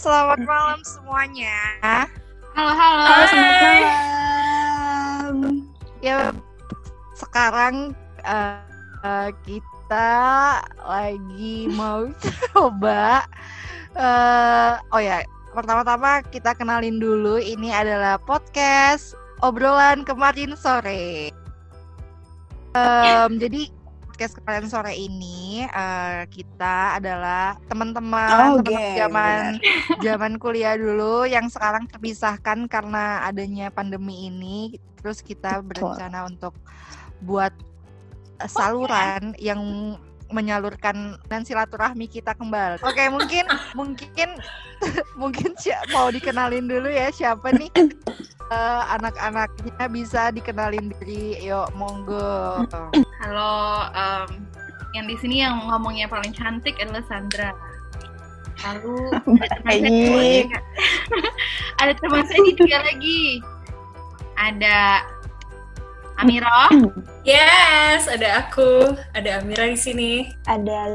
selamat malam semuanya. Halo, halo. Halo, selamat Hai. malam. Ya, sekarang eh, eh, kita lagi mau coba. eh oh ya, pertama-tama kita kenalin dulu. Ini adalah podcast obrolan kemarin sore. Em, jadi podcast kemarin sore ini eh, kita adalah teman-teman Oke, teman zaman zaman kuliah dulu yang sekarang terpisahkan karena adanya pandemi ini. Terus kita berencana untuk buat uh, saluran yang menyalurkan dan silaturahmi kita kembali. Oke, mungkin mungkin mungkin si- mau dikenalin dulu ya siapa nih Eh, anak-anaknya bisa dikenalin diri. Yuk, monggo. Halo, em, yang di sini yang ngomongnya paling cantik adalah Sandra. Lalu ada teman saya ada teman saya ini juga lagi. Ada Amira, Yes, ada aku, ada Amira di sini. Ada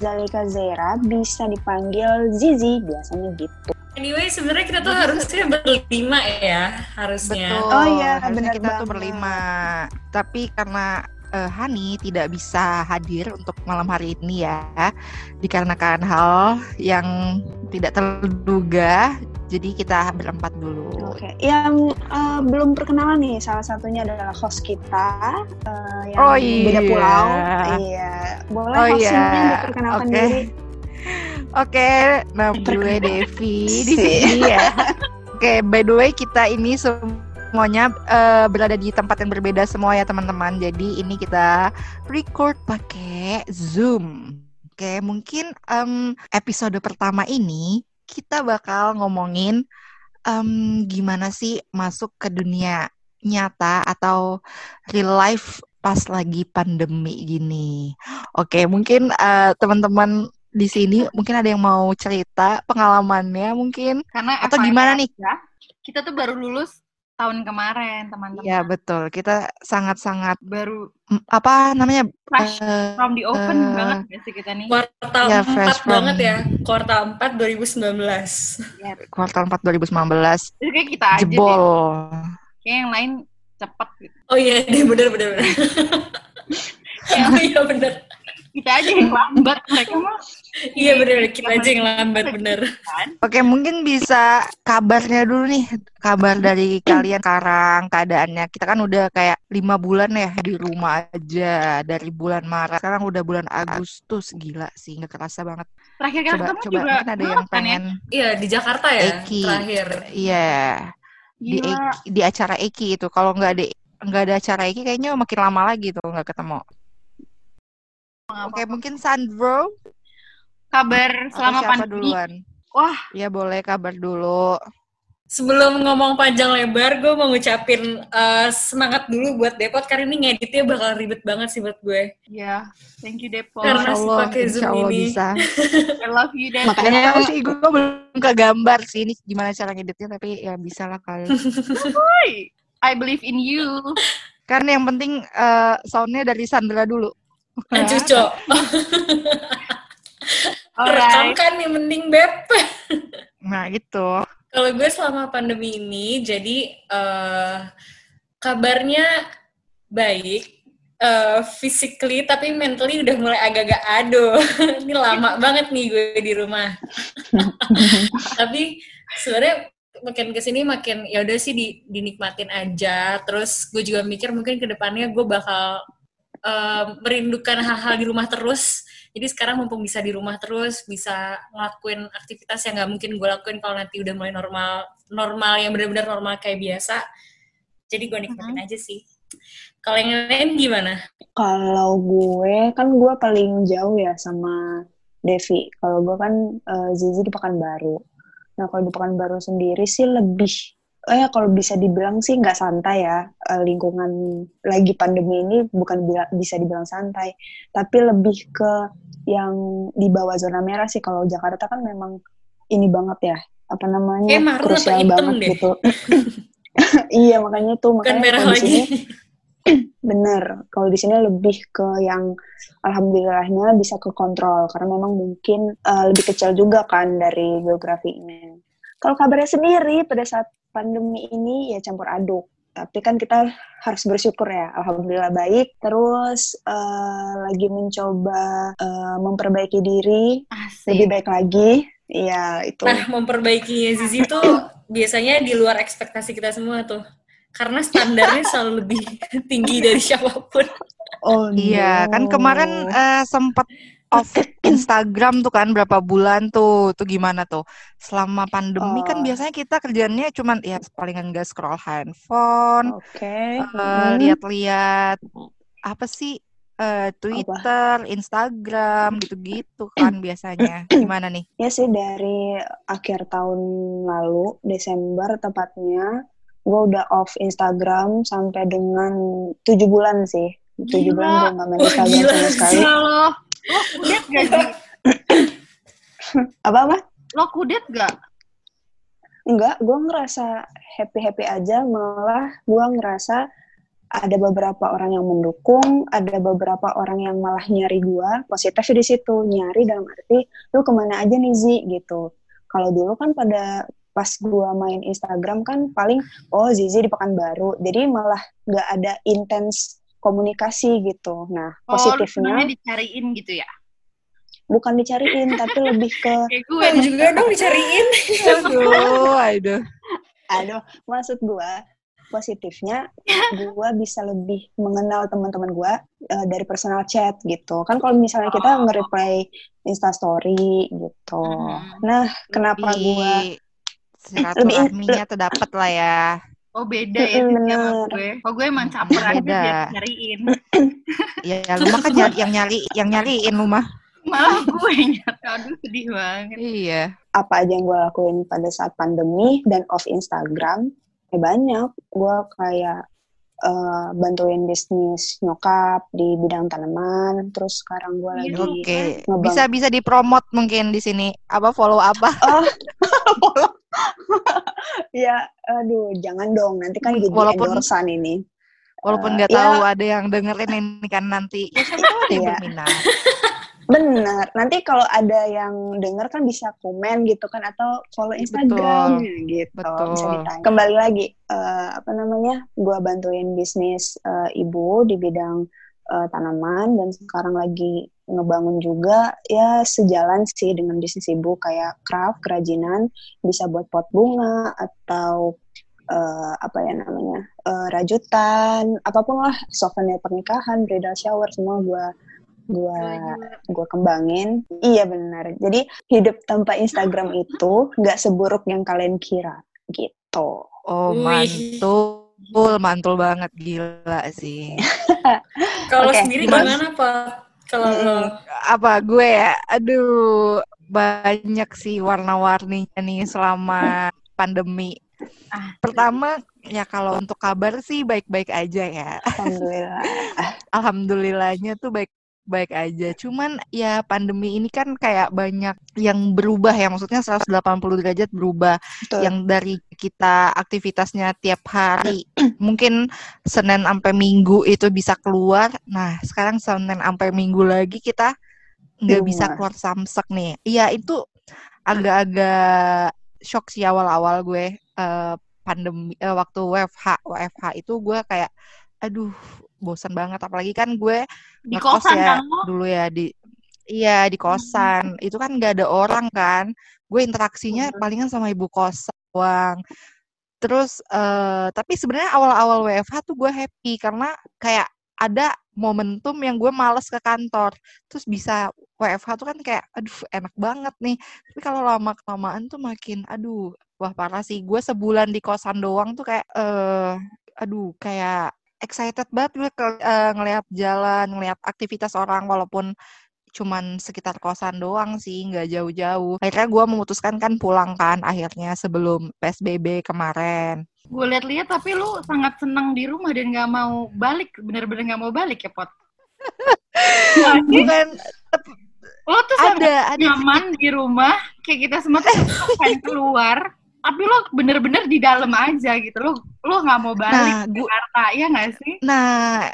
Zalika Zaira, bisa dipanggil Zizi, biasanya gitu. Anyway, sebenarnya kita tuh harusnya berlima ya, harusnya. Betul. Oh iya, benar kita tuh banget. berlima. Tapi karena eh, Hani tidak bisa hadir untuk malam hari ini ya, dikarenakan hal yang tidak terduga, jadi kita berempat dulu. Oke, yang eh, belum perkenalan nih, salah satunya adalah host kita eh, yang Oh, beda iya. pulau. Iya, boleh Oh, hostnya iya. diperkenalkan Oke. diri. Oke, nama gue Devi di Si. sini ya. Oke, by the way kita ini semuanya eh, berada di tempat yang berbeda semua ya teman-teman. Jadi ini kita record pakai Zoom. Oke, mungkin em, episode pertama ini kita bakal ngomongin em, gimana sih masuk ke dunia nyata atau real life pas lagi pandemi gini. Oke, mungkin eh, teman-teman di sini mungkin ada yang mau cerita pengalamannya mungkin karena atau gimana nih? aja, Kita tuh baru lulus tahun kemarin, teman-teman. Ya betul, kita sangat-sangat Baru apa namanya fresh eh, from the open eh, banget ya sih kita nih. Kuartal Ya, 4 fresh from- banget ya, kuartal 4 2019. kuartal 4 2019 Itu kayak kita aja deh. jebol. Kayak yang lain cepet gitu. Oh iya, deh bener bener. bener. oh iya bener. Kita aja yang lambat, mereka mah Iya bener, kita aja yang lambat bener. kan. Oke, mungkin bisa kabarnya dulu nih, kabar dari kalian sekarang keadaannya. Kita kan udah kayak lima bulan ya di rumah aja dari bulan Maret. Sekarang udah bulan Agustus, gila sih, nggak kerasa banget. Terakhir kali Coba, ketemu coba juga ada yang kan ya? pengen, Iya, di Jakarta ya, Eki. terakhir. iya, di. Eki- di acara Eki itu. Kalau nggak ada nggak ada acara Eki, kayaknya makin lama lagi tuh nggak ketemu. Oke, mungkin Sandro Kabar selama siapa pandemi. duluan? Wah, Ya boleh kabar dulu. Sebelum ngomong panjang lebar, gue mau ngucapin eh, semangat dulu buat Depot karena ini ngeditnya bakal ribet banget sih buat gue. ya. Thank you Depo. Karena Insya Allah, pakai Zoom insya Allah ini. bisa. I love you Depo. Makanya sih gue belum ke gambar sih ini gimana cara ngeditnya tapi ya bisa lah kali. I believe in you. kan yang penting eh, soundnya dari Sandra dulu. Kan cuco. Rekam Alright. kan yang mending Beb. Nah gitu. Kalau gue selama pandemi ini, jadi eh, kabarnya baik, eh, physically tapi mentally udah mulai agak-agak aduh. ini lama banget nih gue di rumah. tapi sebenarnya makin ke sini makin ya udah sih di- dinikmatin aja. Terus gue juga mikir mungkin ke depannya gue bakal merindukan hal-hal di rumah terus. Jadi sekarang mumpung bisa di rumah terus, bisa ngelakuin aktivitas yang nggak mungkin gue lakuin kalau nanti udah mulai normal, normal yang benar-benar normal kayak biasa. Jadi gue nikmatin aja sih. Kalau yang lain gimana? Kalau gue, kan gue paling jauh ya sama Devi. Kalau gue kan eh, Zizi di Pekanbaru. Nah, kalau di Pekanbaru sendiri sih lebih, eh kalau bisa dibilang sih nggak santai ya. Eh, lingkungan lagi pandemi ini bukan bila- bisa dibilang santai, tapi lebih ke yang di bawah zona merah sih. Kalau Jakarta kan memang ini banget ya, apa namanya, atau krusial banget deh. gitu. iya, makanya tuh Bukan makanya merah kalau di lagi. sini bener. Kalau di sini lebih ke yang alhamdulillahnya bisa ke kontrol karena memang mungkin uh, lebih kecil juga kan dari geografi ini. Kalau kabarnya sendiri pada saat pandemi ini ya campur aduk. Tapi kan kita harus bersyukur ya, alhamdulillah baik. Terus uh, lagi mencoba uh, memperbaiki diri, Asik. lebih baik lagi. Iya itu. Nah, memperbaiki Zizi tuh biasanya di luar ekspektasi kita semua tuh. Karena standarnya selalu lebih tinggi dari siapa pun. Oh Iya, kan no. kemarin eh, sempat off Instagram tuh kan berapa bulan tuh. Tuh gimana tuh? Selama pandemi kan Oh. biasanya kita kerjanya cuman ya palingan nggak scroll handphone, Oke. eh, mm. lihat-lihat apa sih eh, Twitter, Instagram gitu-gitu kan biasanya. Gimana nih? Ya sih dari akhir tahun lalu, Desember tepatnya, gue udah off Instagram sampai dengan tujuh bulan sih. Tujuh bulan gue nggak main Instagram sama sekali. Gila lo. Kudet gak sih? Apa-apa? Lo kudet gak? Enggak, gue ngerasa happy-happy aja. Malah gue ngerasa ada beberapa orang yang mendukung, ada beberapa orang yang malah nyari gue. Positifnya di situ, nyari dalam arti, lu ke mana aja nih Zi, gitu. Kalau dulu kan pada pas gue main Instagram kan paling, oh Zizi di Pekanbaru. Jadi malah nggak ada intens komunikasi gitu. Nah, Oh, positifnya dicariin gitu ya? bukan dicariin, tapi lebih ke Kayak gue Gue juga dong dicariin. Aduh, aduh. Aduh, maksud gua positifnya gua bisa lebih mengenal teman-teman gua eh, dari personal chat gitu. Kan kalau misalnya kita Oh. nge-reply Insta story gitu. Hmm. Nah, kenapa gua Lebih silaturahminya terdapat lah ya. Oh beda ya Titi, sama gue. Oh gue emang caper aja Beda. biar cariin. Ya, lu mah kan nyari, yang nyari yang nyariin lu mah. Malah gue nyari. Aduh sedih banget. Iya. apa aja yang gua lakuin pada saat pandemi dan off Instagram? Ya banyak. Gua kayak eh, bantuin bisnis nyokap di bidang tanaman. Terus sekarang gua Iya, lagi Oke. ngebang- Bisa bisa dipromot mungkin di sini. Apa follow apa? Oh, ya, aduh, jangan dong. Nanti kan jadi Walaupun- endorsan ini. Walaupun nggak ya. tahu ada yang dengerin ini kan nanti. Ya siapa tahu ada yang Iya. berminat. Bener. Nanti kalau ada yang denger kan bisa komen gitu kan atau follow Instagram gitu. betul. Bisa ditanya. Kembali lagi, eh, apa namanya? Gua bantuin bisnis eh, ibu di bidang eh, tanaman dan sekarang lagi ngebangun juga ya sejalan sih dengan bisnis ibu kayak craft, kerajinan, bisa buat pot bunga atau eh, apa ya namanya? eh, rajutan, apa pun lah, souvenir pernikahan, bridal shower semua gua gua gue kembangin. Iya benar. Jadi hidup tanpa Instagram itu nggak seburuk yang kalian kira gitu. Oh, Wih. mantul. Mantul banget gila sih. Kalau Oke, sendiri gimana Pak? Kalau lo Apa gue ya? Aduh, banyak sih warna-warninya nih selama pandemi. Ah. Pertama, ya kalau untuk kabar sih baik-baik aja ya. Alhamdulillah. Alhamdulillahnya tuh baik baik aja. Cuman ya pandemi ini kan kayak banyak yang berubah ya. Maksudnya 180 derajat berubah. Betul. Yang dari kita aktivitasnya tiap hari. Mungkin Senin sampai Minggu itu bisa keluar. Nah, sekarang Senin sampai Minggu lagi kita nggak bisa keluar samsek nih. Iya, itu agak-agak shock sih awal-awal gue eh, pandemi eh, waktu WFH WFH itu gue kayak aduh bosan banget. Apalagi kan gue Di ngekos kosan ya dulu ya di iya di kosan. Itu kan nggak ada orang kan. Gue interaksinya Mhm. palingan sama ibu kos doang. Terus eh tapi sebenarnya awal-awal WFH tuh gue happy karena kayak ada momentum yang gue males ke kantor. Terus bisa WFH tuh kan kayak aduh enak banget nih. Tapi kalau lama kelamaan tuh makin aduh wah parah sih. Gue sebulan di kosan doang tuh kayak eh aduh kayak excited banget gue ke, eh, ngelihat jalan ngelihat aktivitas orang walaupun cuman sekitar kosan doang sih nggak jauh-jauh akhirnya gue memutuskan kan pulang kan akhirnya sebelum PSBB kemarin Gue liat-liat tapi lu sangat senang di rumah dan gak mau balik. Bener-bener gak mau balik ya, Pot? Bukan lo tuh sangat ada ada nyaman di rumah. Kayak kita semua tuh pengen keluar. Tapi lo bener-bener di dalam aja gitu. Lo lo gak mau balik nah ke Jakarta, ya gak sih? nah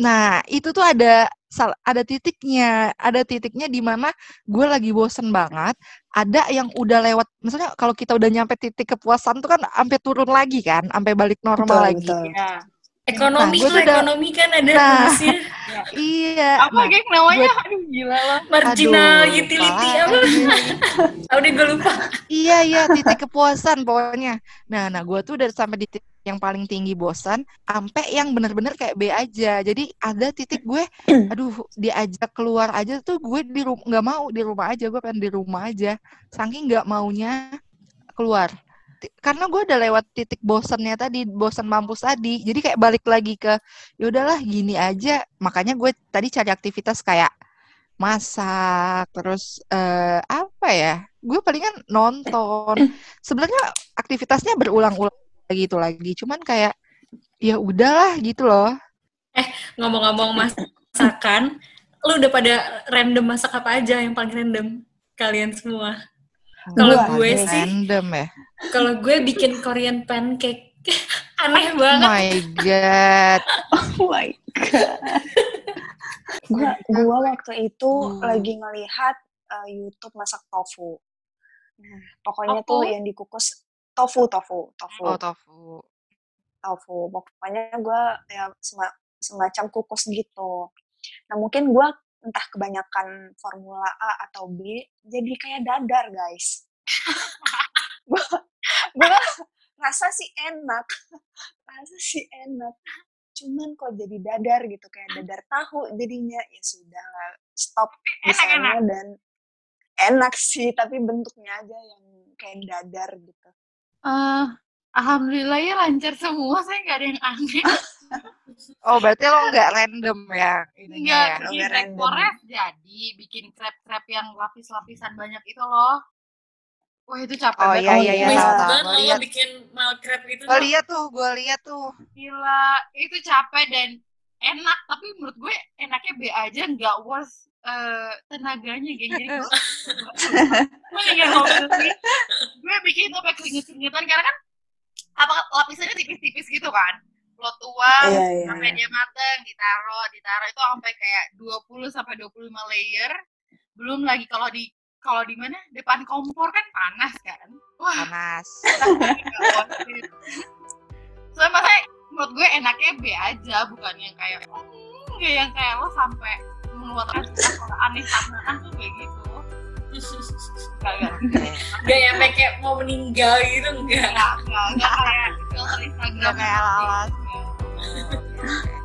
Nah, itu tuh ada sal- ada titiknya, ada titiknya di mana gue lagi bosen banget. Ada yang udah lewat, misalnya kalau kita udah nyampe titik kepuasan tuh kan sampai turun lagi kan, sampai balik normal Betul, lagi. betul. Ya. Ekonomi Nah, lah, tuh udah- ekonomi kan ada Nah. rumusnya. Iya. Apa nah, geng namanya? Aduh gila loh. Marginal aduh, utility lupa apa? Ah, udah gue lupa. Iya iya titik kepuasan pokoknya. Nah nah gue tuh udah sampai di titik yang paling tinggi bosan, sampai yang bener-bener kayak B aja. Jadi ada titik gue, aduh diajak keluar aja tuh gue di rumah nggak mau di rumah aja gue pengen di rumah aja. Saking nggak maunya keluar. Karena gue udah lewat titik bosannya tadi, bosan mampus tadi. Jadi kayak balik lagi ke, ya udahlah gini aja. Makanya gue tadi cari aktivitas kayak masak, terus eh, apa ya? Gue palingan nonton. Sebenarnya aktivitasnya berulang-ulang lagi itu lagi. Cuman kayak ya udahlah gitu loh. Ngomong-ngomong masakan, lu udah pada random masak apa aja yang paling random? Kalian semua. Kalau gue sih, Random ya. Kalau gue bikin Korean pancake. Aneh Oh banget. my god. Oh my god. gua gua waktu itu Hmm. lagi ngelihat uh, YouTube masak tofu. Nah, pokoknya tuh Tofu? yang dikukus tofu tofu tofu Oh tofu. tofu. Pokoknya gua ya sema- semacam kukus gitu. Nah mungkin gua entah kebanyakan formula A atau B jadi kayak dadar guys. gua rasa sih enak, rasa sih enak. Cuman kok jadi dadar gitu kayak dadar tahu jadinya ya sudah lah stop di Enak-enak. sana dan enak sih tapi bentuknya aja yang kayak dadar gitu. Eh, Alhamdulillah ya lancar semua, saya nggak ada yang aneh. Oh berarti lo nggak random ya Nggak ya. Bikin random. rekornya jadi bikin krep-krep yang lapis-lapisan banyak itu loh. Wah itu capek Oh banget. iya iya iya Iya. banget lo bikin malcrab itu. Gue lihat tuh, gue lihat tuh. Gila, itu capek dan enak. Tapi menurut gue enaknya B aja nggak worth eh, tenaganya geng. Jadi gue gue nggak bikin itu sampai keringet-keringetan karena kan apa lapisannya tipis-tipis gitu kan. Lo tuang, Iya iya. sampai dia mateng, ditaruh, ditaruh itu sampai kayak 20 sampai 25 layer. Belum lagi kalau di kalau di mana depan kompor kan panas kan. Wah, Panas. Soalnya makanya menurut gue enaknya B aja, bukan yang kayak hmm, nggak yang kayak lo sampai mengeluarkan kata aneh samaran tuh kayak gitu. Enggak. Gak yang kayak mau meninggal gitu enggak. Enggak, enggak, enggak kayak filter Instagram. Kayak. Enggak.